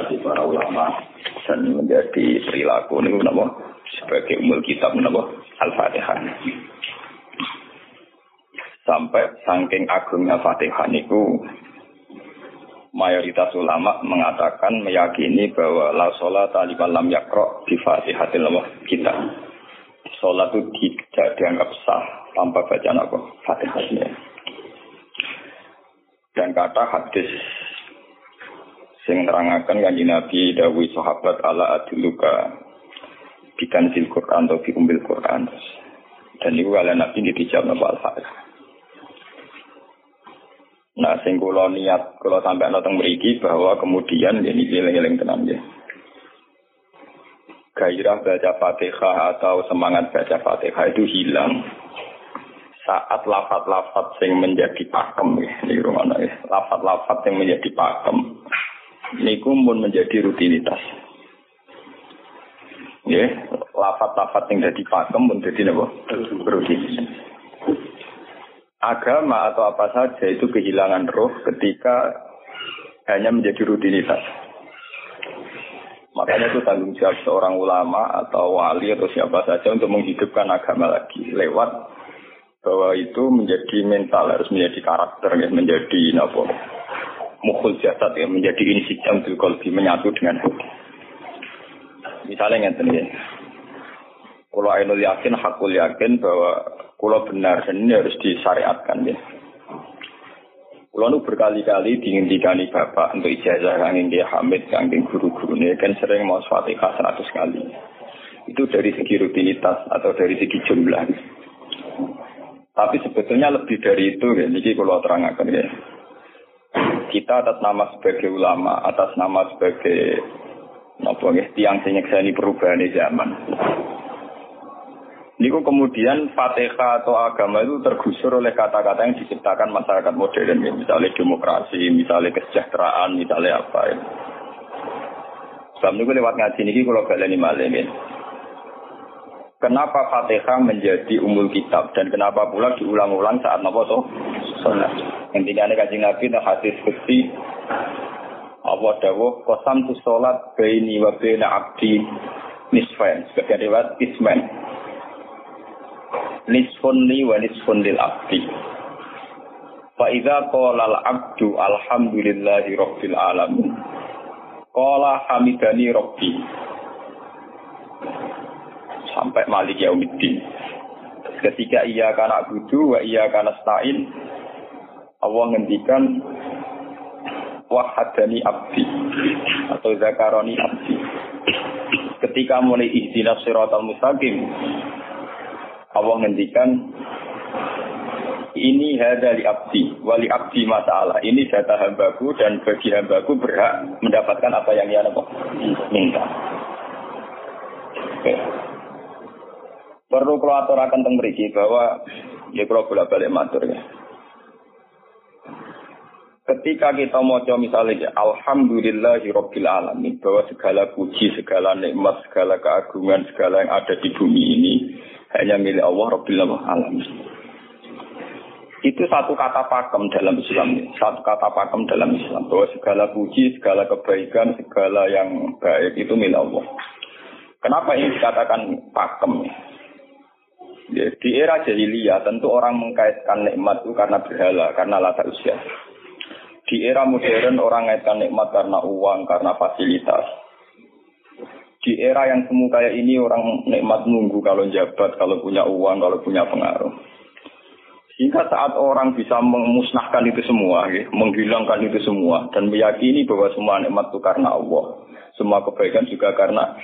dari para ulama dan menjadi perilaku ini menapa sebagai umul kitab menapa Al-Fatihah. Sampai saking agungnya Fatihah niku mayoritas ulama mengatakan meyakini bahwa la sholat liman lam yakro di Fatihatil kita. Sholat itu tidak dianggap sah tanpa bacaan apa Fatihahnya. Dan kata hadis sing nerangaken kanjeng Nabi dawuh sahabat ala adluka bikan sil Quran atau bi umbil Quran. Dan itu ala Nabi dijawab napa al-Fatihah. Nah, sing kula niat kula sampai nonton mriki bahwa kemudian ini eling-eling tenan ya. Gairah baca Fatihah atau semangat baca Fatihah itu hilang saat lafat-lafat yang menjadi pakem ya, ini rumah ya. Lafat-lafat yang menjadi pakem niku pun menjadi rutinitas. Ya, lafat-lafat yang jadi pakem pun jadi apa? Rutinitas. Agama atau apa saja itu kehilangan roh ketika hanya menjadi rutinitas. Makanya itu tanggung jawab seorang ulama atau wali atau siapa saja untuk menghidupkan agama lagi lewat bahwa itu menjadi mental harus menjadi karakter menjadi apa mukul jasad ya menjadi insijam bil kolbi menyatu dengan hati. Misalnya yang ya. Kalau ainul yakin, hakul yakin bahwa kalau benar dan ini harus disyariatkan ya. Kalau berkali-kali dihentikan bapak untuk ijazah yang dia hamid, yang guru-guru ini kan sering mau fatihah seratus kali. Itu dari segi rutinitas atau dari segi jumlah. Tapi sebetulnya lebih dari itu ya. Jadi kalau terangkan ya kita atas nama sebagai ulama, atas nama sebagai apa ya, tiang ini perubahan zaman. Niku kemudian Fatihah atau agama itu tergusur oleh kata-kata yang diciptakan masyarakat modern, ya. misalnya demokrasi, misalnya kesejahteraan, misalnya apa ya. Sebab niku lewat ngaji niki kalau kalian malam ya. Kenapa Fatihah menjadi umul kitab? Dan kenapa pula diulang-ulang saat nopo so? Sholat. Intinya ini kajian Nabi dan hadis bukti. Allah dawuh? Kosam tu sholat baini wa baina abdi nisfain. Sebagai lewat ismen nisfun li wa nisfun lil abdi. Fa idza qala al abdu alhamdulillahi rabbil alamin. Qala hamidani rabbi sampai malik yaumiddin. Ketika ia karena budu, wa ia karena stain, Allah ngendikan wahadani abdi atau zakaroni abdi. Ketika mulai ihdinas siratal mustaqim, Allah ngendikan ini hadali abdi, wali abdi masalah. Ini data hambaku dan bagi hambaku berhak mendapatkan apa yang ia minta. Perlu kalau aturakan tentang beriki bahwa ya kalau bolak balik matur ya. Ketika kita mau misalnya Alhamdulillahirabbil alamin bahwa segala puji, segala nikmat, segala keagungan, segala yang ada di bumi ini hanya milik Allah Rabbil alamin. Itu satu kata pakem dalam Islam, satu kata pakem dalam Islam bahwa segala puji, segala kebaikan, segala yang baik itu milik Allah. Kenapa ini dikatakan pakem? Ya, di era jahiliyah tentu orang mengkaitkan nikmat itu karena berhala, karena latar usia. Di era modern orang mengaitkan nikmat karena uang, karena fasilitas. Di era yang semu kayak ini orang nikmat nunggu kalau jabat, kalau punya uang, kalau punya pengaruh. Sehingga saat orang bisa memusnahkan itu semua, ya, menghilangkan itu semua, dan meyakini bahwa semua nikmat itu karena Allah semua kebaikan juga karena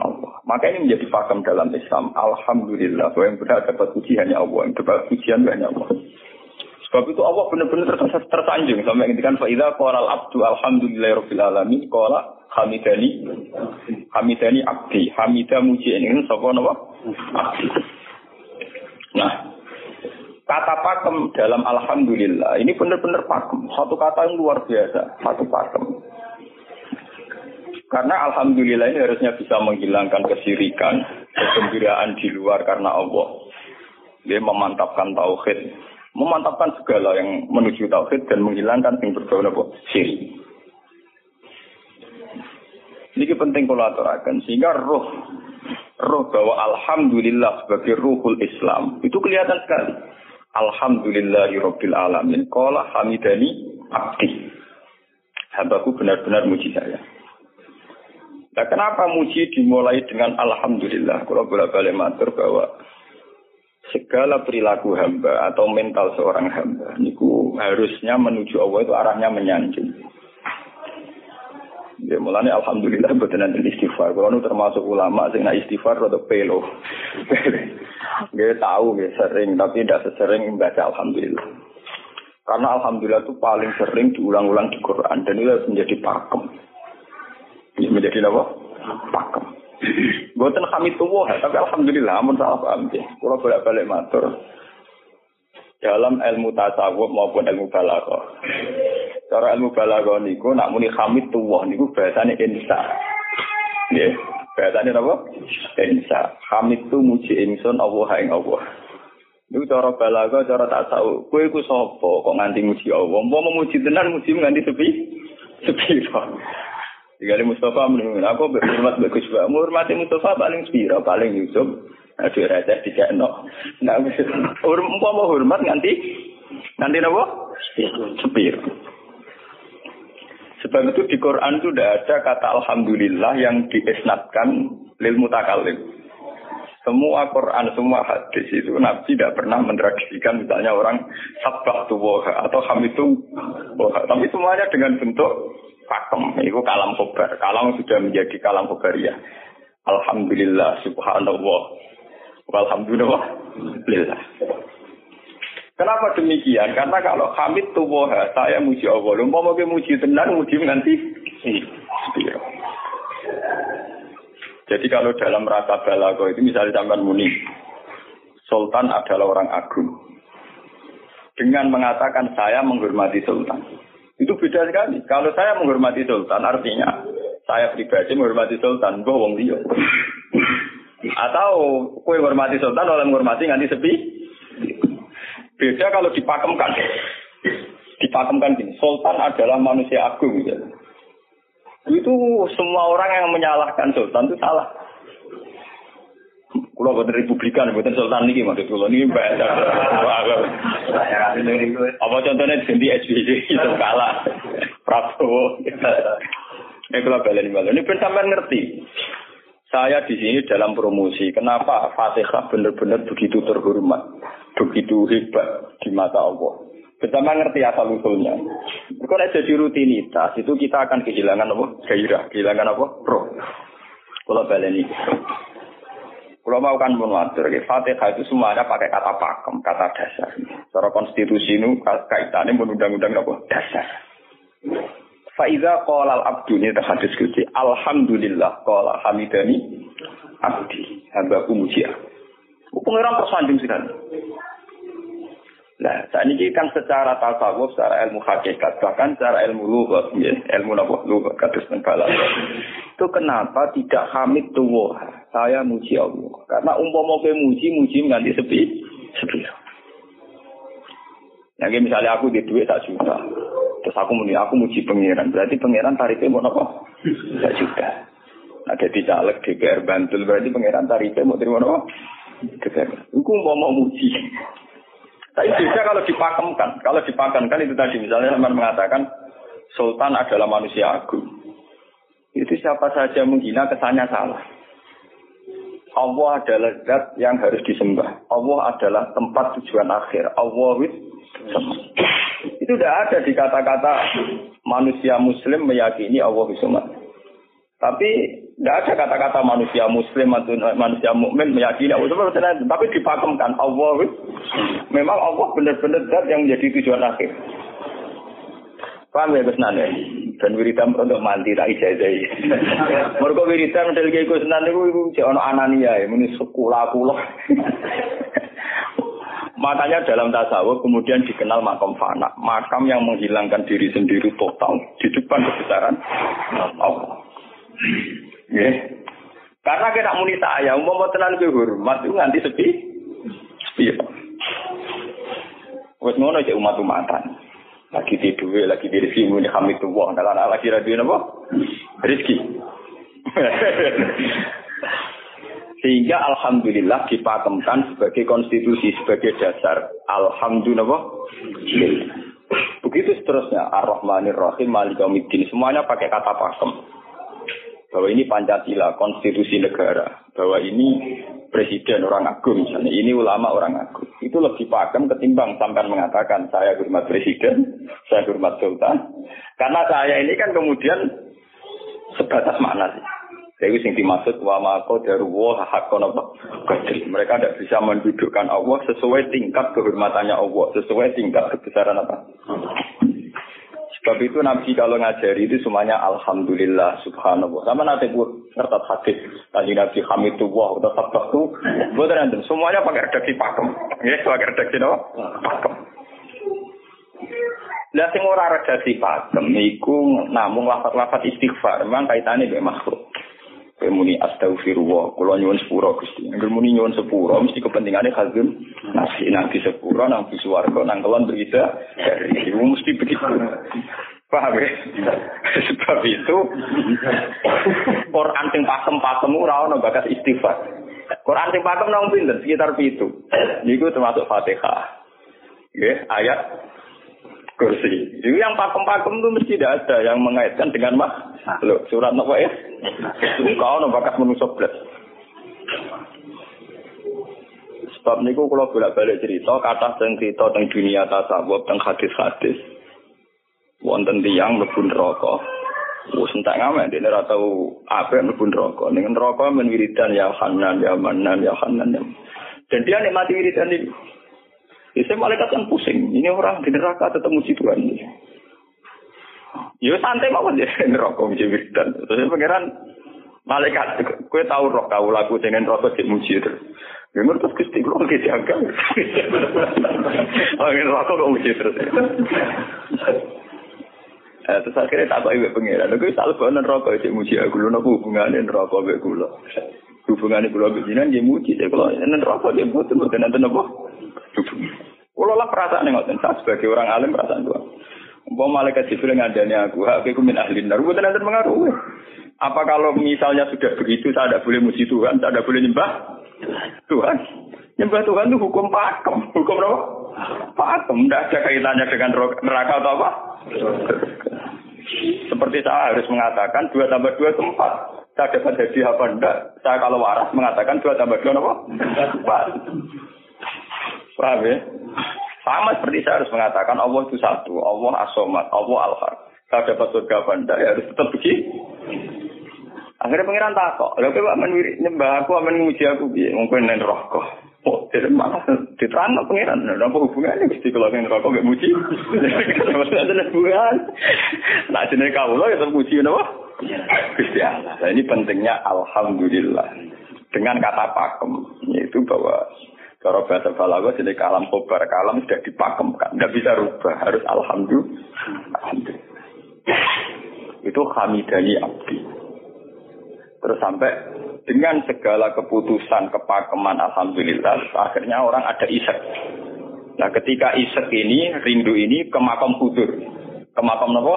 Allah. Maka ini menjadi paham dalam Islam. Alhamdulillah. Bahwa yang benar dapat puji hanya Allah. Yang dapat pujian hanya Allah. Sebab itu Allah benar-benar tersanjung. Sampai ketika Fa'idha qala al-abdu alhamdulillah rabbil alamin. Qala Hamidani Hamidani abdi. Hamidah muji ini sapa napa? Nah, kata pakem dalam alhamdulillah ini benar-benar pakem. Satu kata yang luar biasa, satu pakem. Karena alhamdulillah ini harusnya bisa menghilangkan kesirikan, kegembiraan di luar karena Allah. Dia memantapkan tauhid, memantapkan segala yang menuju tauhid dan menghilangkan yang berbau apa? Syirik. Ini penting kalau aturakan sehingga roh roh bahwa alhamdulillah sebagai ruhul Islam itu kelihatan sekali. Alhamdulillahirabbil alamin. Qala hamidani abdi. Hambaku benar-benar muji saya. Nah, kenapa muji dimulai dengan Alhamdulillah? Kalau bolak-balik matur bahwa segala perilaku hamba atau mental seorang hamba niku harusnya menuju Allah itu arahnya menyanjung. Ya mulanya alhamdulillah betul nanti istighfar. Kalau termasuk ulama sing istighfar atau pelo. Gak tahu gak sering tapi tidak sesering membaca alhamdulillah. Karena alhamdulillah itu paling sering diulang-ulang di Quran dan itu menjadi pakem menjadi apa? Pakem. Buatan kami tuh tapi alhamdulillah amun salah paham ya. Kalau bolak balik matur dalam ilmu tasawuf maupun ilmu balaghah. Cara ilmu balaghah niku nak muni hamid tuwah niku bahasane insa. Nggih, bahasane apa? Insa. Hamid tu muji ingsun Allah ing Allah. Niku cara balaghah, cara tasawuf. Kowe iku sapa kok nganti muji Allah? Mau memuji tenan muji nganti sepi? Sepi. Tinggal Mustafa menurut aku berhormat bagus juga. Menghormati Mustafa paling spira, paling Yusuf. Aduh raja tidak no. Nah, mau hormat nganti nanti nopo sepir. Sebab itu di Quran itu tidak ada kata Alhamdulillah yang diisnatkan lil mutakalim. Semua Quran, semua hadis itu Nabi tidak pernah mentradisikan misalnya orang sabah tuwoha atau hamitu woha. Tapi semuanya dengan bentuk pakem. Itu kalam kobar. Kalam sudah menjadi kalam ya. Alhamdulillah, subhanallah. Alhamdulillah. Lillah. Kenapa demikian? Karena kalau hamid tuwoha, saya muji Allah. Lumpah mau muji tenan, muji nanti. Jadi kalau dalam rasa balago itu misalnya zaman muni, Sultan adalah orang agung. Dengan mengatakan saya menghormati Sultan. Itu beda sekali. Kalau saya menghormati sultan, artinya saya pribadi menghormati sultan, gue wong dia. Atau kue menghormati sultan, oleh menghormati nganti sepi. Beda kalau dipakemkan. Dipakemkan gini, sultan adalah manusia agung. Gitu. Itu semua orang yang menyalahkan sultan itu salah. Kulo boten republikan, boten sultan niki maksud kulo niki bahasa. Apa contohnya ganti SBY itu kalah. Prabowo. Ini kalau balen balen. Ini sampean ngerti. Saya di sini dalam promosi. Kenapa Fatihah benar-benar begitu terhormat, begitu hebat di mata Allah. Bersama ngerti asal usulnya. Kalau jadi rutinitas itu kita akan kehilangan apa? Gairah, kehilangan apa? Roh. Kalau balen ini. Kalau mau kan pun wajar, Fatihah itu semuanya pakai kata pakem, kata dasar. Secara konstitusi ini kaitannya undang-undang apa? Dasar. Faiza qala al-abdu ini terhadis kunci. Alhamdulillah qala hamidani abdi. Hambaku muji aku. Pengiran tersanjung sekali. Nah, saat ini kan secara tasawuf, secara ilmu hakikat, bahkan secara ilmu lughat, ya, ilmu napa lughat kados Itu kenapa tidak hamid tuwa? Saya muji Allah. Karena umpama kowe muji, muji nganti sepi, sepi. Yang misalnya aku di duit tak juta, terus aku muni aku muji pangeran, berarti pangeran tarifnya mau apa? Tak juta. Nah, jadi caleg DPR Bantul berarti pangeran tarifnya mau terima apa? DPR. Aku mau mau muji. Tapi bisa kalau dipakemkan. Kalau dipakemkan itu tadi misalnya teman mengatakan Sultan adalah manusia agung. Itu siapa saja menghina kesannya salah. Allah adalah zat yang harus disembah. Allah adalah tempat tujuan akhir. Allah wis itu tidak ada di kata-kata manusia muslim meyakini Allah wisumat. Tapi tidak ada kata-kata manusia muslim atau manusia mukmin meyakini Allah Subhanahu Tapi dipakemkan Allah memang Allah benar-benar zat yang menjadi tujuan akhir. Paham ya Gus? Dan wiridan untuk mandi tak ijazah. Mergo wiridan model kiai Gus Nan niku iku jek ana anania ya muni sekolah kula. Makanya dalam tasawuf kemudian dikenal makam fana, makam yang menghilangkan diri sendiri total di depan kebesaran Allah. Ya. Karena kita muni saya, umum tenan ke hormat itu nganti sepi. Sepi. Wes ngono cek umat-umatan. Lagi di duwe, lagi di rezeki muni hamid wah, dalam lagi radio napa? Rezeki. Sehingga alhamdulillah dipakemkan sebagai konstitusi, sebagai dasar. Alhamdulillah. Begitu seterusnya. Ar-Rahmanir Rahim, Malikomiddin. Semuanya pakai kata pakem. Bahwa ini Pancasila, konstitusi negara. Bahwa ini presiden orang agung misalnya. Ini ulama orang agung. Itu lebih pakem ketimbang sampai mengatakan saya hormat presiden, saya hormat sultan. Karena saya ini kan kemudian sebatas makna sih. Jadi sing dimaksud wa ma qadarullah haqqan apa qadri. Mereka tidak bisa mendudukkan Allah sesuai tingkat kehormatannya Allah, sesuai tingkat kebesaran apa. Sebab itu Nabi kalau ngajari itu semuanya Alhamdulillah Subhanallah. Sama nanti buat ngertat hadis tadi Nabi Hamidullah atau Sabtu. Buat nanti semuanya pakai redaksi pakem. Ya, pakai redaksi apa? Pakem. Lah sing ora redaksi pakem niku namung lafaz-lafaz istighfar, memang kaitannya dengan makhluk. Muni astagfirullah, kula nyuwun sepura Gusti. Angger muni nyuwun sepura mesti kepentingane khazun nasi nanti sepura nang swarga nang kelon berita dari itu mesti begitu. Paham ya? Sebab itu Quran sing pakem-pakem ora ono bakas istighfar. Quran sing pakem nang pinten sekitar pitu. Niku termasuk Fatihah. Nggih, ayat kursi. Jadi yang pakem-pakem itu mesti tidak ada yang mengaitkan dengan mah. Loh, surat apa ya? Kau no bakat manusia belas. Sebab niku kalau bolak-balik cerita, kata tentang cerita tentang dunia tasawuf, tentang hadis-hadis. Wonten tiang mlebu neraka. Wes entek ngamen dene ora tau apa mlebu neraka. Ning neraka men wiridan ya Hanan ya Manan ya Hanan. Dan dia nikmati wiridan itu. Bisa malaikat kan pusing. Ini orang di neraka tetap muji Tuhan. Ya santai mau aja neraka muji wiridan. Terus pangeran malaikat, kue tahu roh kau lagu dengan neraka cek muji terus. Ya menurut Gusti kula jaga. Oh, neraka kok muji terus. Eh, terus akhirnya tak ibu pengiran. Lalu tak lupa neraka cek muji aku. Lu nopo hubungannya neraka ibu kula. Hubungannya kula begini dia muji. Saya kula neraka dia butuh butuh nanti nopo. Kalau lah perasaan yang ngoten, saya sebagai orang alim perasaan tua. Mau malaikat Jibril ngadani aku, aku min ahli nar, bukan nanti mengaruhi. Apa kalau misalnya sudah begitu, saya tidak boleh muji Tuhan, saya tidak boleh nyembah Tuhan. Nyembah Tuhan itu hukum pakem, hukum apa? Pakem, tidak ada kaitannya dengan neraka atau apa? Seperti saya harus mengatakan dua tambah dua itu empat. Saya dapat jadi apa enggak? Saya kalau waras mengatakan dua tambah dua apa? Empat. Paham ya? Sama seperti saya harus mengatakan Allah itu satu, Allah asomat, Allah al-haq. Saya dapat surga enggak, ya harus tetap begitu. Akhirnya pengiran takok, lalu pak menwiri nyembah aku, aman nguji aku, mungkin neng rokok. Oh, jadi malah diterang no pengiran, apa hubungannya mesti kalau neng rokok gak muji? Ada hubungan. Nah, jenis kau lo ya terpuji, apa? Gusti Allah. Ini pentingnya Alhamdulillah. Dengan kata pakem, yaitu bahwa kalau bahasa balaghah jadi kalam kobar, kalam sudah dipakemkan, tidak bisa rubah, harus alhamdulillah. alhamdulillah. Itu hamidani abdi. Terus sampai dengan segala keputusan kepakeman alhamdulillah, akhirnya orang ada isek. Nah ketika isek ini, rindu ini ke makam kudur. Ke makam apa?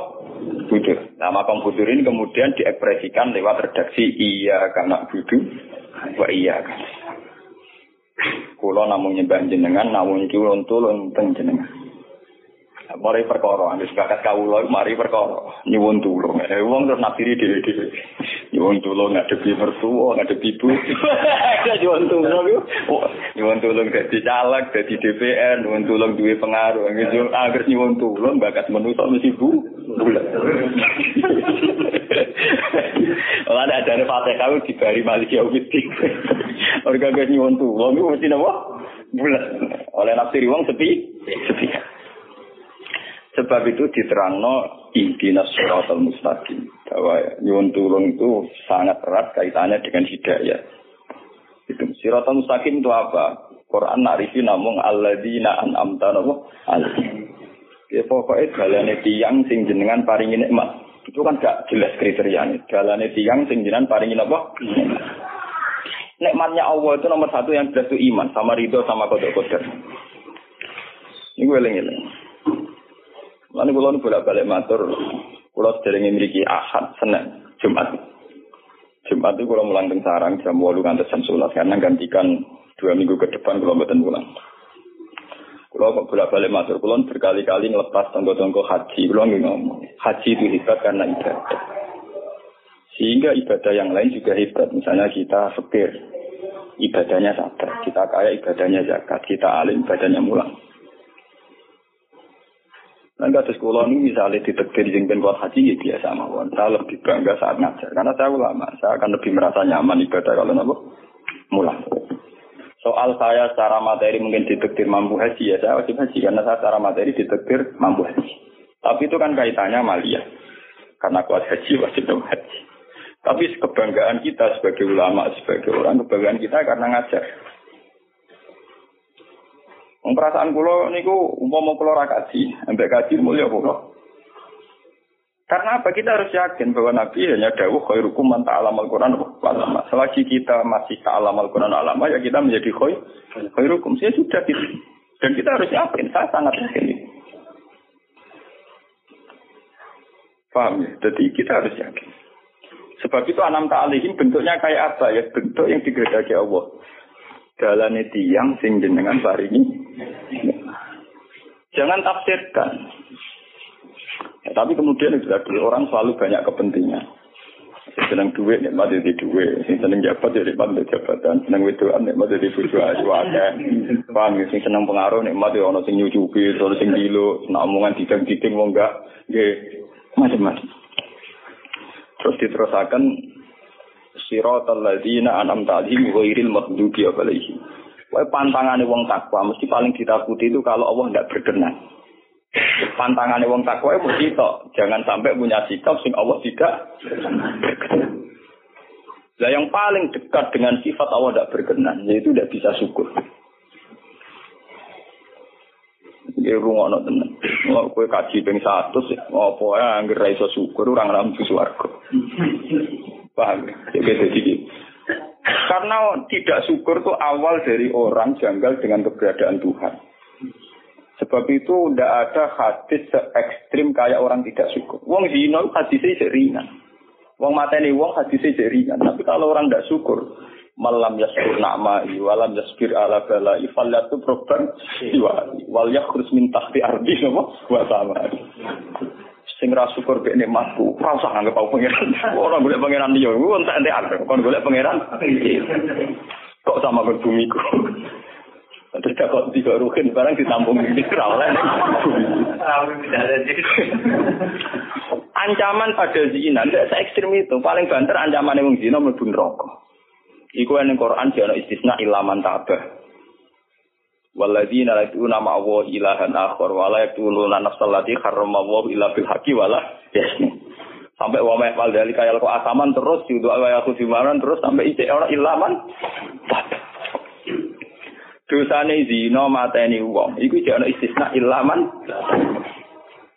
Kudur. Nah makam kudur ini kemudian diekspresikan lewat redaksi iya karena budu, wa iya kan. Kulo namung nyembah jenengan, namung iki ulun tulung teng jenengan. Mari perkara, wis bakat kawula mari perkara nyuwun tulung. Eh wong terus nafiri dhewe-dhewe. Nyuwun tulung ngadepi mertua, ngadepi ibu. Nyuwun tulung. Nyuwun tulung dadi caleg, dadi DPR, nyuwun tulung duwe pengaruh. Angger nyuwun tulung bakat manusa mesti bu. Ora ada ada Fatihah di bari Malik Yaumiddin. Orga gak nyuwun tulung iku mesti napa? Bulan. Oleh nafsiri wong sepi, sepi. Sebab itu diterangno ihdinas siratal mustaqim. Bahwa nyuwun tulung itu sangat erat kaitannya dengan hidayah. Itu siratal mustaqim itu apa? Quran narifi namung alladzina an'amta alaihim. Ya pokoknya dalane tiang sing jenengan paringi nikmat. Itu kan gak jelas kriterianya. Dalane tiang sing jenengan paringi apa? Nikmatnya Allah itu nomor satu yang jelas itu iman sama ridho sama kodok kodok. Ini gue eling-eling. Lalu kalau bolak balik matur, kalau sering memiliki ahad, senin, jumat. Jumat itu kalau mulang sarang jam walu ngantar jam sulat karena gantikan dua minggu ke depan kalau betul pulang. Kalau kok bolak balik matur, kalau berkali-kali ngelepas tonggo-tonggo haji, kalau ngomong haji itu hebat karena ibadah. Sehingga ibadah yang lain juga hebat. Misalnya kita fakir, ibadahnya sabar. Kita kaya, ibadahnya zakat. Kita alim, ibadahnya mulang. Nah, kasus sekolah ini misalnya ditekdir yang ben haji ya biasa mawon. Saya lebih bangga saat ngajar karena saya ulama. Saya akan lebih merasa nyaman ibadah kalau nabo mulang. Soal saya secara materi mungkin ditekdir mampu haji ya saya wajib haji karena saya secara materi ditekdir mampu haji. Tapi itu kan kaitannya malia. Karena kuat haji wajib haji. Tapi kebanggaan kita sebagai ulama, sebagai orang, kebanggaan kita karena ngajar. Perasaan kulo niku umpama kulo ra kaji, ambek kaji mulia kulo. Karena apa? Kita harus yakin bahwa Nabi hanya dawuh khairukum man ta'alam al-Quran alama. Selagi kita masih ta'alam al-Quran alama, ya kita menjadi khair, khairukum. Saya sudah gitu. Dan kita harus yakin, saya sangat yakin. Paham ya? Jadi kita harus yakin. Sebab itu anam ta'alihim bentuknya kayak apa ya? Bentuk yang digedaki Allah. Dalane tiang sing jenengan paringi Jangan tafsirkan. Ya, tapi kemudian juga orang selalu banyak kepentingan. Sing seneng duit nikmat di duit, sing seneng jabat ya nikmat di jabatan, seneng wedoan nikmat di bojo. Paham ya? sing seneng pengaruh nikmat ya ana sing nyucupi, ana sing dilo, nak omongan didang-diding wong enggak nggih macam-macam. Terus diterusakan siratal ladzina an'amta alaihim ghairil maghdubi alaihim. Wah pantangannya wong takwa mesti paling ditakuti itu kalau Allah tidak berkenan. Pantangannya wong takwa itu mesti tok. Jangan sampai punya sikap sing Allah tidak berkenan. Nah yang paling dekat dengan sifat Allah tidak berkenan, yaitu tidak bisa syukur. Ya rungokno tenan. Mau kowe kaji ping 100 apa ya anggere ra iso syukur ora nang swarga. Paham ya? Jadi karena tidak syukur itu awal dari orang janggal dengan keberadaan Tuhan. Sebab itu tidak ada hadis se ekstrim kayak orang tidak syukur. Wong zino hadisnya ringan. Wong mateni wong hadisnya ringan. Tapi kalau orang tidak syukur, malam yaskur nama walam yaskir ala bala ifallatu proban wal yakhrus min tahti ardi wa sama sing ra syukur mek nikmatku, ora usah anggap pangeran. Ora golek pangeran liya, ku entek entek kon golek pangeran. Kok sama ke bumiku. Terus kok tiga rukin barang ditampung di oleh. Ancaman pada zina, tidak se ekstrim itu. Paling banter ancaman yang zina mlebu neraka. Iku yang Quran ana istisna ilaman tabah. Walladzina la nama Allah ilahan akhar wa la yaquluna nafsal lati harrama Allah illa bil haqqi Sampai wa yaqal dari kaya kok asaman terus yudu wa yaku simaran terus sampai isi orang ilaman. Dosane zina mateni wong iku jek ana istisna ilaman.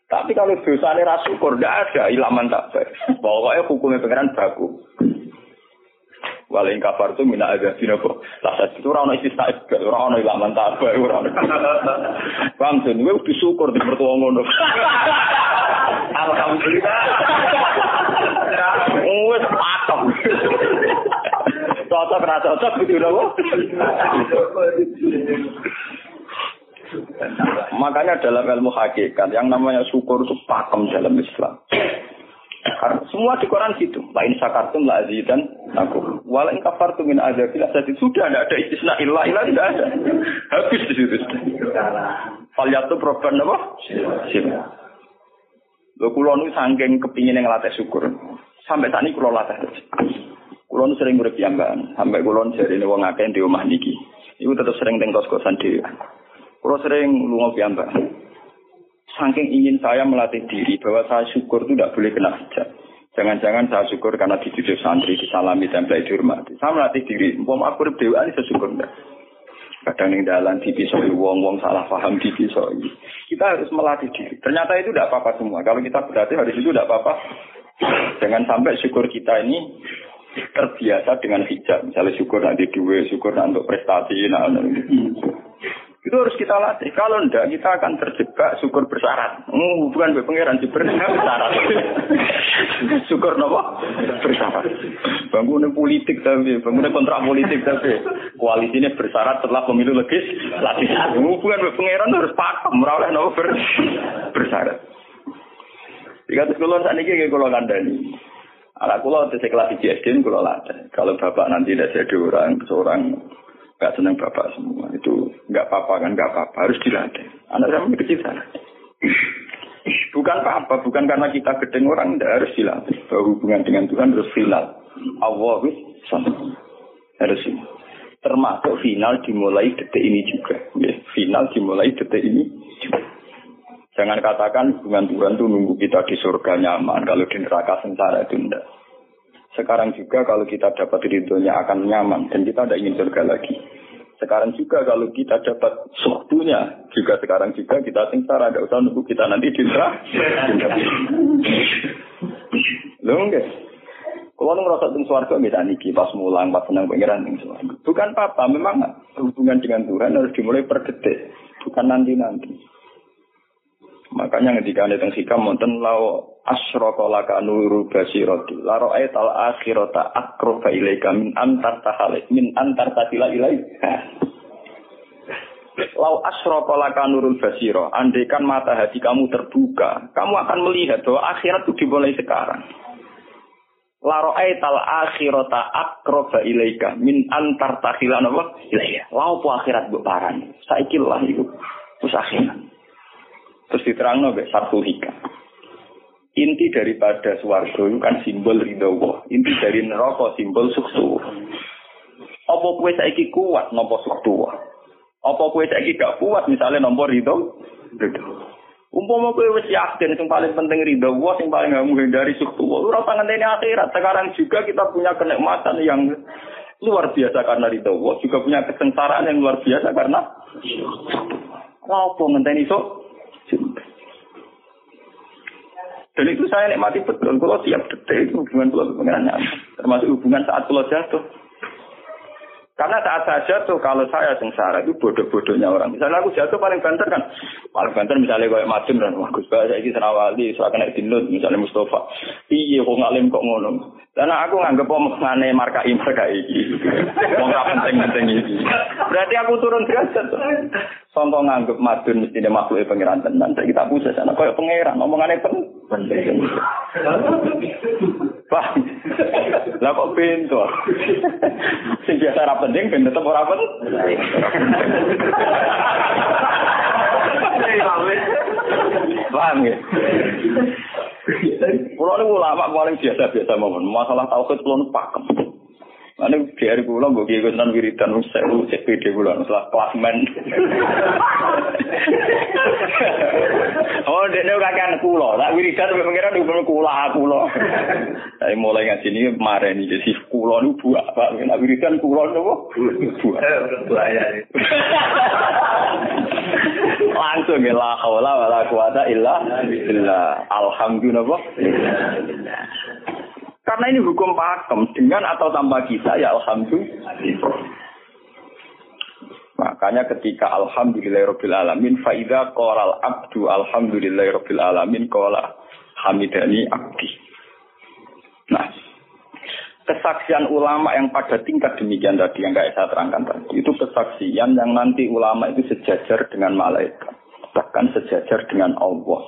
Tapi kalau dosane ra syukur ada ilaman tak. Pokoknya hukumnya pengiran baku. Wala ing kafar tu mina sini kok. Lah itu orang istisna ibad, orang ono ilaman tabah, orang. Bang sen gue syukur di mertua ngono. Alhamdulillah. Wes patok. Cocok ra cocok gitu loh. Makanya dalam ilmu hakikat yang namanya syukur itu pakem dalam Islam. Semua di Quran gitu. Lain sakartum la azidan aku. Walain kafartum min azabil asadi. Sudah tidak ada istisna illa illa tidak ada. Habis di situ. Falyatu proban apa? Sila. Lho kula nu kepingin ngelatih syukur. Sampai ini kula latih. Kula nu sering urip. Sampai kula jarine wong akeh di omah niki. Iku tetep sering teng kos-kosan dhewe. Kula sering lunga piyambakan. saking ingin saya melatih diri bahwa saya syukur itu tidak boleh kena hijab. Jangan-jangan saya syukur karena dididik santri, disalami, tempel, dihormati. Saya melatih diri. Umpam aku dewa ini saya syukur. Kadang yang dalam dipisoi wong-wong salah paham dipisoi. Kita harus melatih diri. Ternyata itu tidak apa-apa semua. Kalau kita berarti hari itu tidak apa-apa. Jangan sampai syukur kita ini terbiasa dengan hijab. Misalnya syukur nanti duit, syukur nanti untuk prestasi. Nah, nah, itu harus kita latih. Kalau enggak, kita akan terjebak syukur bersyarat. Hmm, bukan gue pangeran syukur bersyarat. syukur nopo bersyarat. Bangunan politik tapi, bangunan kontrak politik tapi, koalisinya bersyarat setelah pemilu legis. Latih. Hmm, bukan gue pangeran harus pakem, merawat nopo ber, bersyarat. Jika terus kalau saat ini kalau kandani, anak kulo di kelas di kulo latih. Kalau bapak nanti tidak jadi orang, seorang nggak senang bapak semua. Itu nggak apa-apa kan nggak apa-apa. Harus dilatih. Anak saya masih kecil sana bukan apa-apa. Bukan karena kita gedeng orang tidak harus dilatih. Bahwa hubungan dengan Tuhan harus final Allah sama harus ini. Termasuk final dimulai detik ini juga. Final dimulai detik ini juga. jangan katakan hubungan Tuhan itu nunggu kita di surga nyaman. Kalau di neraka sengsara itu tidak sekarang juga kalau kita dapat ridhonya akan nyaman dan kita tidak ingin surga lagi. Sekarang juga kalau kita dapat suatunya juga sekarang juga kita sengsara, tidak usah nunggu kita nanti di neraka. Loh enggak. Kalau nu merasa tentang suarga bisa niki pas mulang pas senang pengiran. Bukan apa, memang hubungan dengan Tuhan harus dimulai per detik, bukan nanti nanti. Makanya ketika ada tentang hikam wonten lau asyraka laka nuru basirati la ra'aital akhirata aqraba ilaika min antar tahalik min antar tatila ilai. Lau asyraka laka nurul basiro, andaikan mata hati kamu terbuka, kamu akan melihat bahwa akhirat itu dimulai sekarang. La ra'aital akhirata aqraba ilaika min antar tahila napa? Ilaiya. Lau po akhirat mbok parani. Saiki lah. Terus diterang nabe satu hikam. Inti daripada suwargo itu kan simbol ridho Allah. Inti dari neraka simbol suksu. Apa kue saiki kuat nopo suktu Apa kue saiki gak kuat misalnya nomor ridho? Ridho. Umpama kowe wis yakin sing paling penting ridho Allah, sing paling gak menghindari suktu. Ora ngenteni akhirat. Sekarang juga kita punya kenikmatan yang luar biasa karena ridho Allah, juga punya kesengsaraan yang luar biasa karena Apa ngenteni sok? Dan itu saya nikmati betul. Kalau tiap detik itu hubungan pulau dengan Termasuk hubungan saat pulau jatuh. Karena saat saya jatuh, kalau saya sengsara itu bodoh-bodohnya orang. Misalnya aku jatuh paling banter kan. Paling banter misalnya kayak Madun dan wah Gus saya ini saya kena dinut, misalnya Mustafa. Iya kok ngalim kok ngono. Karena aku nganggep omongane marka marka iki. Wong penting-penting iki. Berarti aku turun derajat. Contoh nganggep Madun mesti dia makhluk pangeran tenan. Saya kita pusat sana kayak pangeran omongannya penting. Wah, lah kok pintu? Sing biasa ra penting ben tetep ora penting. Paham ya? Kulo niku ulama paling biasa-biasa mawon. Masalah tauhid kulo pakem. Ane biar kula mbok kiye tenan wiridan wis sewu cek pede kula setelah klasmen. oh, dene ora kan kula, tak wiridan sampe pengira nduk kula kula. Dari mulai ngaji ini kemarin iki si kula nu buak, Pak. Nek wiridan kula nopo? Buak. Langsung ya la haula wala quwata illa billah. Alhamdulillah. Karena ini hukum pakem dengan atau tanpa kita ya alhamdulillah. Makanya ketika alhamdulillahirabbil alamin faida qalal abdu alhamdulillahirabbil alamin qala hamidani abdi. Nah, kesaksian ulama yang pada tingkat demikian tadi yang kayak saya terangkan tadi itu kesaksian yang nanti ulama itu sejajar dengan malaikat bahkan sejajar dengan Allah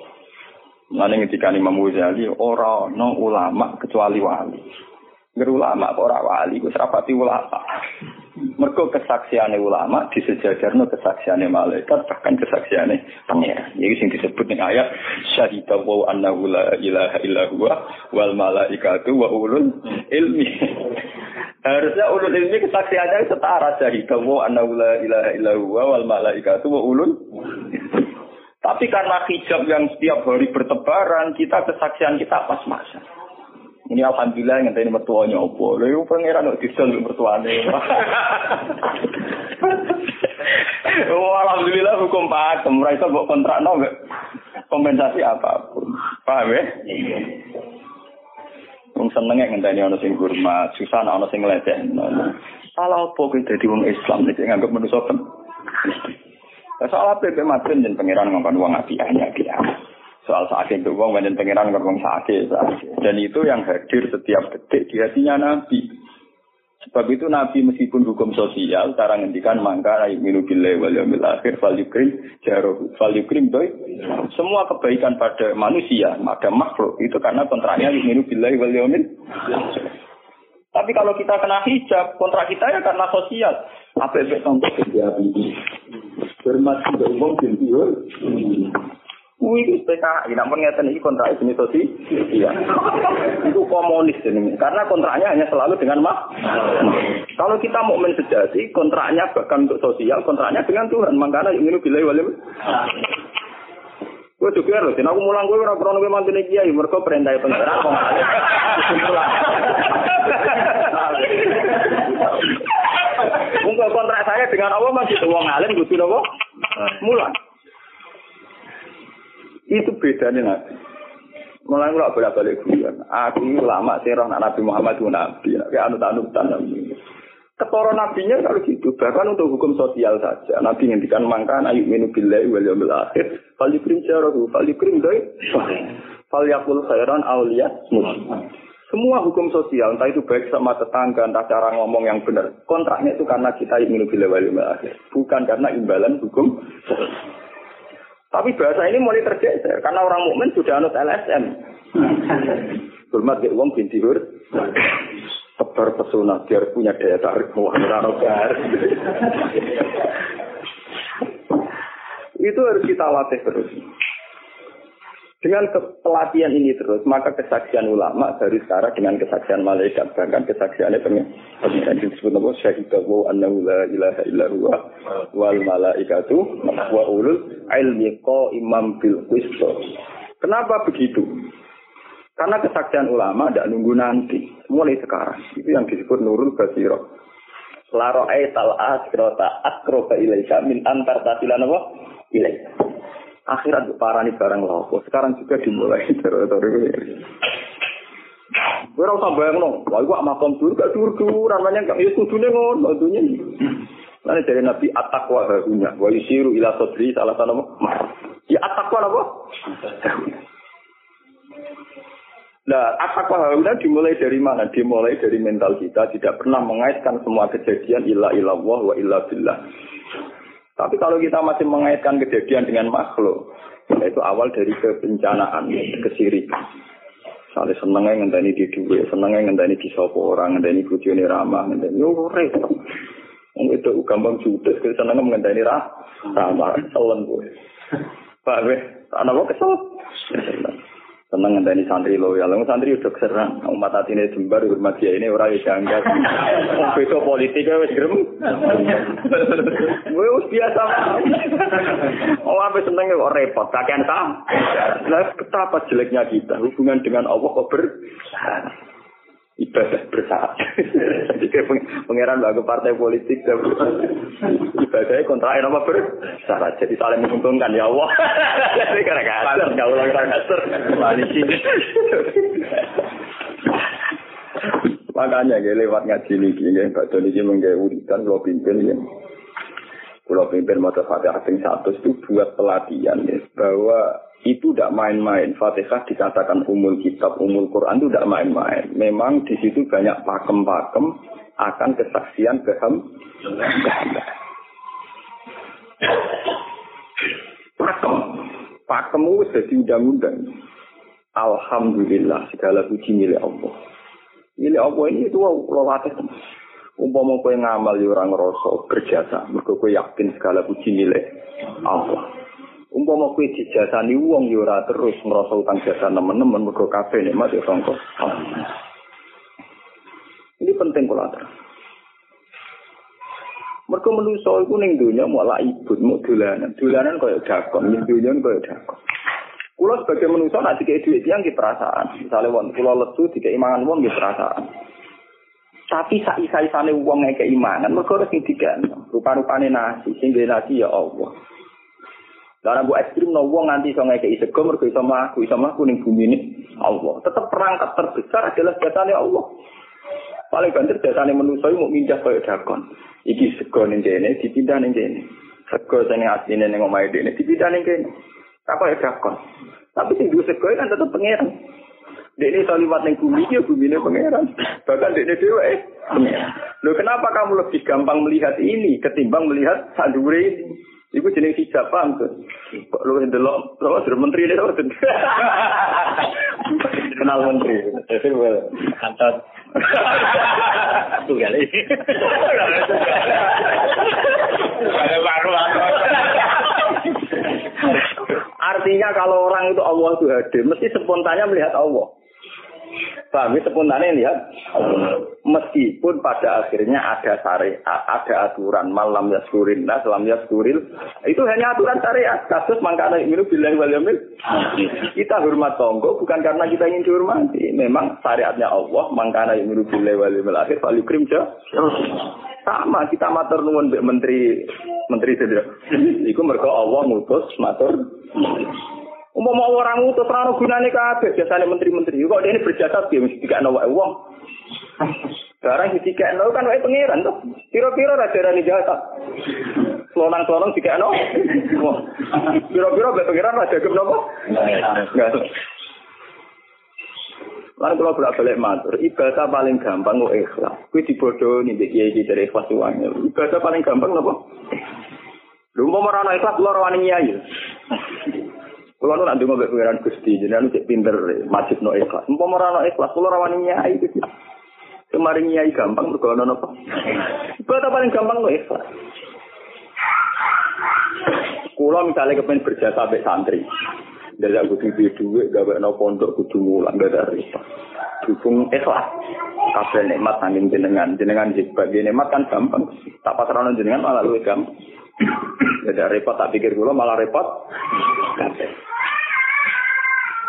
Mana ketika Imam Ghazali orang no ulama kecuali wali. Ger ulama ora wali, gue serapati ulama. Mereka kesaksian ulama disejajarno kesaksian malaikat bahkan kesaksian pangeran. Jadi sing disebut ning ayat syahida wa annahu la ilaha illa huwa wal malaikatu wa ulul ilmi. Harusnya ulul ilmi kesaksiannya setara syahida wa annahu la ilaha illa huwa wal malaikatu wa ulul Tapi karena hijab yang setiap hari bertebaran, kita kesaksian kita pas masa. Ini alhamdulillah yang tadi mertuanya opo. Lalu pangeran kok disel mertuanya. oh, alhamdulillah hukum pak, mereka buat kontrak no, kompensasi apa pun. Paham ya? Wong senenge ngenteni ana sing hormat, susah ana sing leceh. Salah apa kowe dadi wong Islam nek nganggep manusa pen. Soal apa yang maten dan pangeran ngomong uang api hanya dia soal sakit itu uang dan pangeran ngomong sakit, dan itu yang hadir setiap detik di hatinya Nabi. Sebab itu Nabi meskipun hukum sosial, cara ngendikan mangka minu bilai wal yamil akhir fal yukrim jaro fal yukrim doi. Semua kebaikan pada manusia, pada makhluk itu karena kontraknya minu bilai wal yamil. Tapi kalau kita kena hijab, kontrak kita ya karena sosial. Apa efek contoh kerja ini? Bermat sudah umum Kuwi itu PKI, namun ngeten iki kontrak jenis sosi, iya. itu komunis ini, karena kontraknya hanya selalu dengan mak. Kalau kita mau sejati, kontraknya bahkan untuk sosial, kontraknya dengan Tuhan. Makanya ini bila walim. Gue juga loh, aku mulang gue orang krono gue mantu kiai, mereka perintah kok. Mungkin kontrak saya dengan Allah masih tuang alim, butuh apa? Mulang. Itu bedanya nabi. Mulai kalau bolak balik guyon. Aku lama sih roh Nabi Muhammad itu nabi. Kayak anut anut nabi. Ketoro nabinya kalau gitu. Bahkan untuk hukum sosial saja. Nabi ngendikan mangkan ayu minu billahi wal yawmil akhir. Fal yukrim syarahu. Fal yukrim doi. Fal yakul khairan awliya semua hukum sosial, entah itu baik sama tetangga, entah cara ngomong yang benar. Kontraknya itu karena kita ingin bila wali akhir. Bukan karena imbalan hukum tapi bahasa ini mulai tergeser karena orang mukmin sudah anut LSM. Hormat ke uang binti hur. Tebar pesona biar punya daya tarik wah Itu harus kita latih terus. Dengan pelatihan ini terus, maka kesaksian ulama dari sekarang dengan kesaksian malaikat, bahkan kesaksiannya pengen disebut nama syahidahu annahu la ilaha illa wal malaikatu wa ulul ilmi imam bil qistos. Kenapa begitu? Karena kesaksian ulama tidak nunggu nanti, mulai sekarang. Itu yang disebut nurul basiro. Laro aital asrota akroba ilaika min antar tasilan? Ilaika akhirat parani barang lopo. Sekarang juga dimulai teritori Gue rasa bayang no, wah gue makom dulu gak dur dur, namanya gak ya kudune ngono, tentunya. Nanti dari Nabi atakwa harunya, wa yusiru ila sodri salah satu Ya atakwa apa? Nah, atakwa harunya dimulai dari mana? Dimulai dari mental kita, tidak pernah mengaitkan semua kejadian illa ilallah wa illa billah. Tapi kalau kita masih mengaitkan kejadian dengan makhluk, itu awal dari kebencanaan, kesirikan. Misalnya senengnya ngenteni di duwe, senengnya ngenteni di sopo orang, ngenteni bujone ramah, ngenteni yo repot. Wong itu gampang judes, senengnya ngenteni rah, ramah, selen gue. Pak be, anak kok kesel? Seneng ngenteni santri loyal. Wong santri udah keserang. Umat atine jembar hormat dia ini ora ya janggal. Wong beda politik wis grem. Wis biasa. Oh apa seneng kok repot. Kakean ta. Lah betapa jeleknya kita hubungan dengan Allah kok ber ibadah bersaat. Jadi kayak pangeran bagi partai politik dan ibadahnya kontra apa bersaat. Jadi saling menguntungkan ya Allah. Jadi karena kasar, nggak ulang tahun kasar. sini. Makanya gue lewat ngaji nih, gue Mbak Doni ini menggawe uritan, kalau pimpin ya. Kalau pimpin mata fatihah satu itu buat pelatihan ya, bahwa itu tidak main-main. Fatihah dikatakan umul kitab, umul Quran itu tidak main-main. Memang di situ banyak pakem-pakem akan kesaksian keham. Pakem. Pakem itu jadi undang-undang. Alhamdulillah segala puji milik Allah. Milik Allah ini itu latih. Umpama kowe ngamal ya ora ngrasa berjasa, mergo kowe yakin segala puji milik Allah. Umpama kowe dijasani wong ya ora terus ngrasa utang jasa nemen-nemen mergo kabeh nikmat ya sangka. Ini penting kula Mereka manusia itu ning dunia mau ibut, mau dolanan. Dolanan kaya dakon, ning dunia kaya dakon. Kulo sebagai manusia nanti kayak duit yang di perasaan. Misalnya wong kulo lesu di keimangan wong di perasaan. Tapi saisa-isane wong yang keimangan, mereka harus ngintikan. Rupa-rupanya nasi, sehingga nasi ya Allah. Karena bu ekstrim no wong nanti so ngekei sego mergo iso mlaku iso mlaku ning bumi ini Allah. Tetap perangkat terbesar adalah jasane Allah. Paling banter jasane manusia mau mindah kaya dakon. Iki sego ning kene dipindah ning kene. Sego sing asline ning omahe dene dipindah ning kene. Tak kaya dakon. Tapi sing duwe sego kan tetep pangeran. Dene iso liwat ning bumi iki bumi ini pangeran. Bahkan dene eh pangeran. Loh kenapa kamu lebih gampang melihat ini ketimbang melihat sadure ini? Iku jenis hijab paham tuh. Kok lu ndelok terus dari menteri ini tuh. Kenal menteri. Kantor. Tunggal ini. Artinya kalau orang itu Allah itu hadir, mesti spontannya melihat Allah. Paham ya spontannya lihat meskipun pada akhirnya ada syariat, ada aturan malam ya suril nah selam ya suril itu hanya aturan syariat. Kasus mangkana ini bilang wal Kita hormat tonggo bukan karena kita ingin dihormati. Memang syariatnya Allah mangkana ini bilang wal yamil akhir paling krim sama kita matur nuwun menteri menteri sedek. Iku mereka Allah ngutus matur Umpama orang utus ora gunane kabeh biasane menteri-menteri. Kok ini berjasa piye mesti dikakno wae wong. Barang dikakno kan wae pangeran tuh. Kira-kira ra darani jasa. Selonang-selonang dikakno. Kira-kira wae pangeran ra dagem napa? Lalu kalau bolak balik matur, ibadah paling gampang kok ikhlas. Kue dibodoh nih kiai kiai dari ikhlas uangnya. Ibadah paling gampang apa? Lu mau merana ikhlas, lu rawani nyai. Kulo nu nak ndonga mbek pangeran Gusti, jenengan cek pinter masjid no ikhlas. Umpama ora no ikhlas, kulo rawani nyai itu. Kemarin nyai gampang mergo ono napa? Ibadah paling gampang no ikhlas. Kulo misalnya kepengen berjasa sampai santri. Dari aku duwe duit, gawe no pondok kudu mulang gak ada ribet. Dukung ikhlas. Kabel nikmat saking jenengan, jenengan sebagai nikmat kan gampang. Tak pasrah jenengan malah luwih gampang. Gak repot, tak pikir kulo malah repot.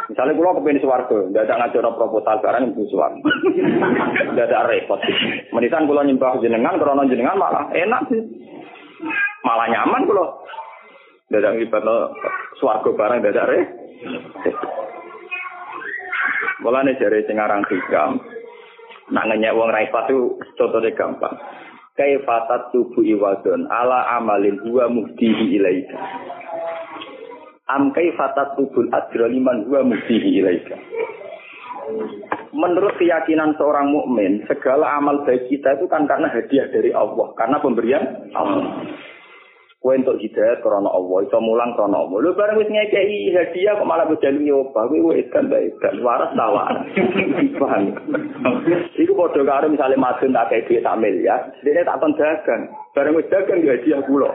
Misalnya pulau kepingin suwargo, tidak ada ngajor proposal barang itu suwargo. Tidak ada repot. Menisan pulau nyembah jenengan, krono jenengan malah enak sih. Malah nyaman pulau. Tidak ada ngibat suwargo barang, tidak ada repot. Mulane jari sing aran hikam. Nak ngenyek wong ra itu contohnya gampang. Kaifatat tubuh iwadon ala amalin huwa muhdihi ilaika. Am kaifatat tubul adra liman huwa muhdihi ilaika. Menurut keyakinan seorang mukmin, segala amal baik kita itu kan karena hadiah dari Allah, karena pemberian Allah. Kue untuk hidayah karena Allah, itu mulang karena Allah. Lu bareng wis ngekei hadiah kok malah berjalan nyoba, kue wis kan baik dan waras tawa. Paham? Iku bodoh karo misalnya madun tak kayak duit samil ya, dia tak kon dagang, bareng wis dagang hadiah pulau.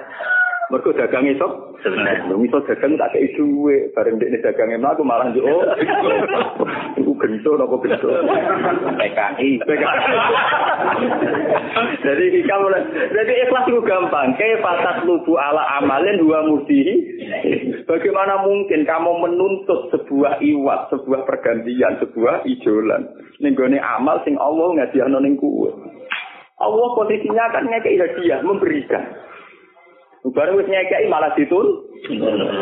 Mergo dagang esok sebenarnya. Lu iso dagang tak kei duwe. Bareng dekne dagang aku malah yo oh iku gento apa gento PKI. Jadi kita mulai jadi ikhlas itu gampang. Kayak fasad lubu ala amalin dua mudihi bagaimana mungkin kamu menuntut sebuah iwat sebuah pergantian sebuah ijolan? Nenggone amal sing Allah ngadiahno ning kuwe. Allah posisinya kan ngekei hadiah memberikan Bareng wis nyekeki malah ditun.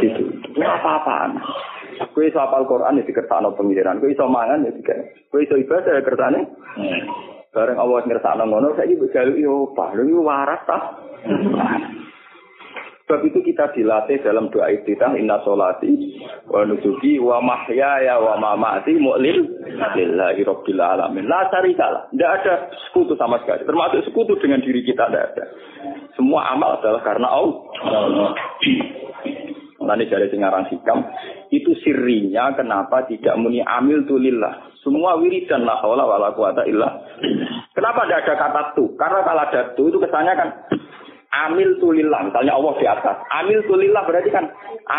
Itu. apa-apaan. Kowe iso apal Quran ya dikersakno pengiran, kowe iso mangan ya dikek. Kowe iso ibadah ya kersane. Bareng Allah ngersakno ngono saiki mbok jaluk yo apa? Lha waras ta? Sebab itu kita dilatih dalam doa iftitah inna solati wa nusuki wa mahyaya wa mamati mu'lil lillahi rabbil alamin. La syarika Tidak ada sekutu sama sekali. Termasuk sekutu dengan diri kita tidak ada. Semua amal adalah karena Allah. Nanti dari singarang hikam itu sirinya kenapa tidak muni amil tulillah. Semua wiridan la haula wala quwata illa. Kenapa tidak ada kata tu? Karena kalau ada tu itu kesannya kan amil tulillah misalnya Allah di atas amil tulillah berarti kan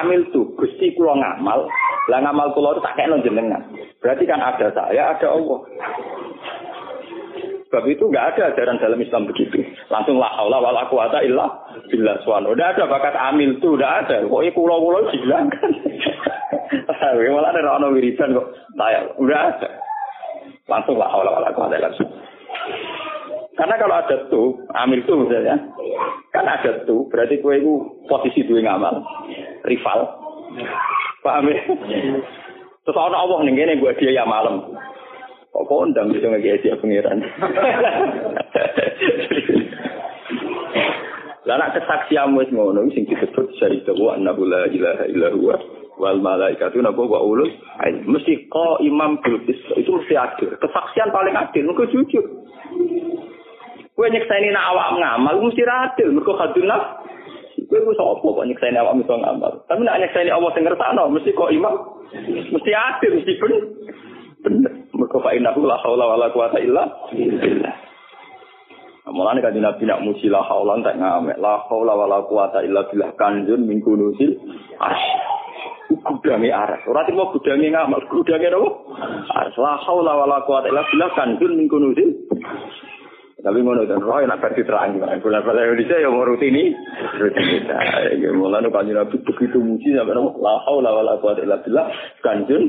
amil tu gusti kulo ngamal lah ngamal kulo itu tak kayak jenengan berarti kan ada saya ada Allah Sebab itu nggak ada ajaran dalam Islam begitu. Langsung la haula wala quwata illa billah subhanahu. Udah ada bakat amil tuh, udah ada. Pokoknya kulo-kulo dihilangkan. Malah ada orang wiridan kok. Tayang, udah ada. Langsung la haula wala quwata illa. Karena kalau ada tuh, amil tuh misalnya, kan ada tuh, berarti kue itu posisi dua ngamal, rival. Paham ya? Terus orang Allah nih, ini gue dia ya malam. Kok kondang bisa ngegesi ya pengiran. Lah nak kesaksian wis ngono sing disebut syahida wa annahu la ilaha illa huwa wal malaikatu napa wa ulul mesti ko imam bil itu mesti adil. Kesaksian paling adil mergo jujur. Kowe nyekseni nak awak ngamal mesti adil mergo kadun naf. Kowe ku sapa kok nyekseni awak iso ngamal. Tapi nak nyekseni Allah sing ngersakno mesti kok imam mesti adil mesti bener. Bener. Mergo fa innahu la haula wala quwata illa billah. Mulane kan Nabi nak muji la haula tak ngamek. La haula wala quwata illa billah kanjun min kunusil asy. Gudange aras. Ora timo gudange ngamal, gudange apa? Aras. La haula wala quwata illa billah kanjun min tapi ngono dan roh nak versi terang gimana? Bulan pada Indonesia ya mau rutini, rutinitas. Ya mulai kanjeng Nabi begitu muji sampai nama la haula wala quwata illa billah kanjun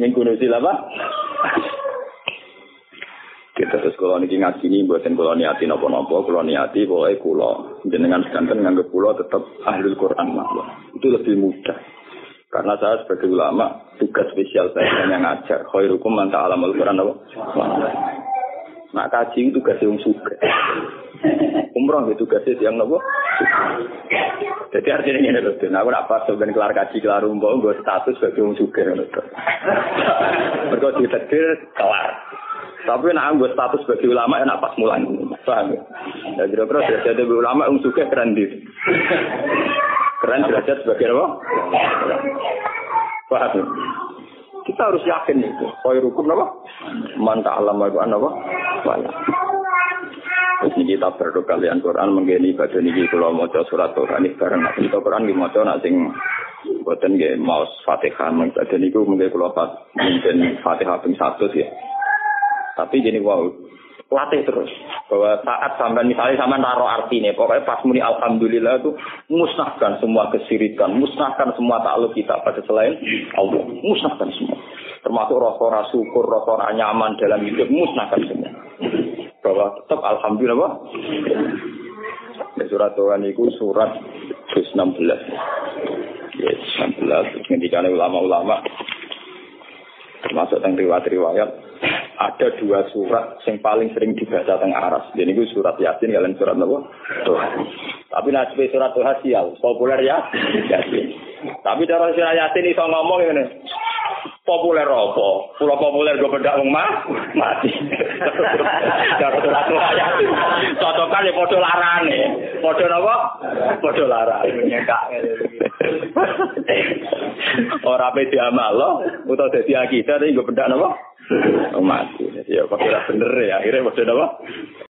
yang kuno apa? Kita terus kalau niki ngaji ini buatin kalau niati nopo nopo, kalau niati boleh kulo jenengan sekanten nganggep kulo tetap ahli Quran lah. Itu lebih mudah. Karena saya sebagai ulama tugas spesial saya hanya ngajar. Khairukum man ta'ala al-Quran apa? Nak kaji itu tugas yang suka. Umroh itu tugas yang nopo. Jadi artinya ini loh, nah aku nak pas sebenarnya kelar kaji kelar umroh, gue status sebagai yang suka loh. Mereka ditetir kelar. Tapi nak gue status sebagai ulama ya pas mulai. Paham ya? Ya kira-kira derajat ulama yang suka keren di. Keren derajat sebagai apa? Paham ya? Kita harus yakin itu. Koi rukun apa? Manta alam Al-Quran apa? Wala. Terus ini kita berdoa kalian Quran menggini baca niki kalau mau surat Quran ini bareng nanti kita Quran di mau nak buatan gak mau fatihah baca niku mungkin kalau mungkin fatihah pun satu ya. Tapi gini wow, latih terus. Bahwa saat sampai misalnya sama naruh arti nih pokoknya pas muni alhamdulillah itu musnahkan semua kesirikan musnahkan semua takluk kita pada selain Allah. Musnahkan semua. Termasuk rasa syukur rasa nyaman dalam hidup musnahkan semua. Bahwa tetap alhamdulillah bah. Ya, surat Tuhan itu surat 16 ya 16 ketika ulama-ulama. Termasuk yang riwayat-riwayat ada dua surat yang paling sering dibaca tengah aras. Jadi itu surat Yasin kalian surat apa? Tuhan. Tapi nasib surat Tuhan sial, populer ya Yasin. Tapi cara surat Yasin iso ngomong ini populer apa? Pulau populer gue bedak mah mati. Cara surat Tuhan Yasin. Cocokan ya podo larane. Podo apa? Podo larane. Nyekak. Ora pe diamal lo, utawa dadi akidah tapi gue bedak napa? mati. Ya kok bener ya, akhirnya maksud apa?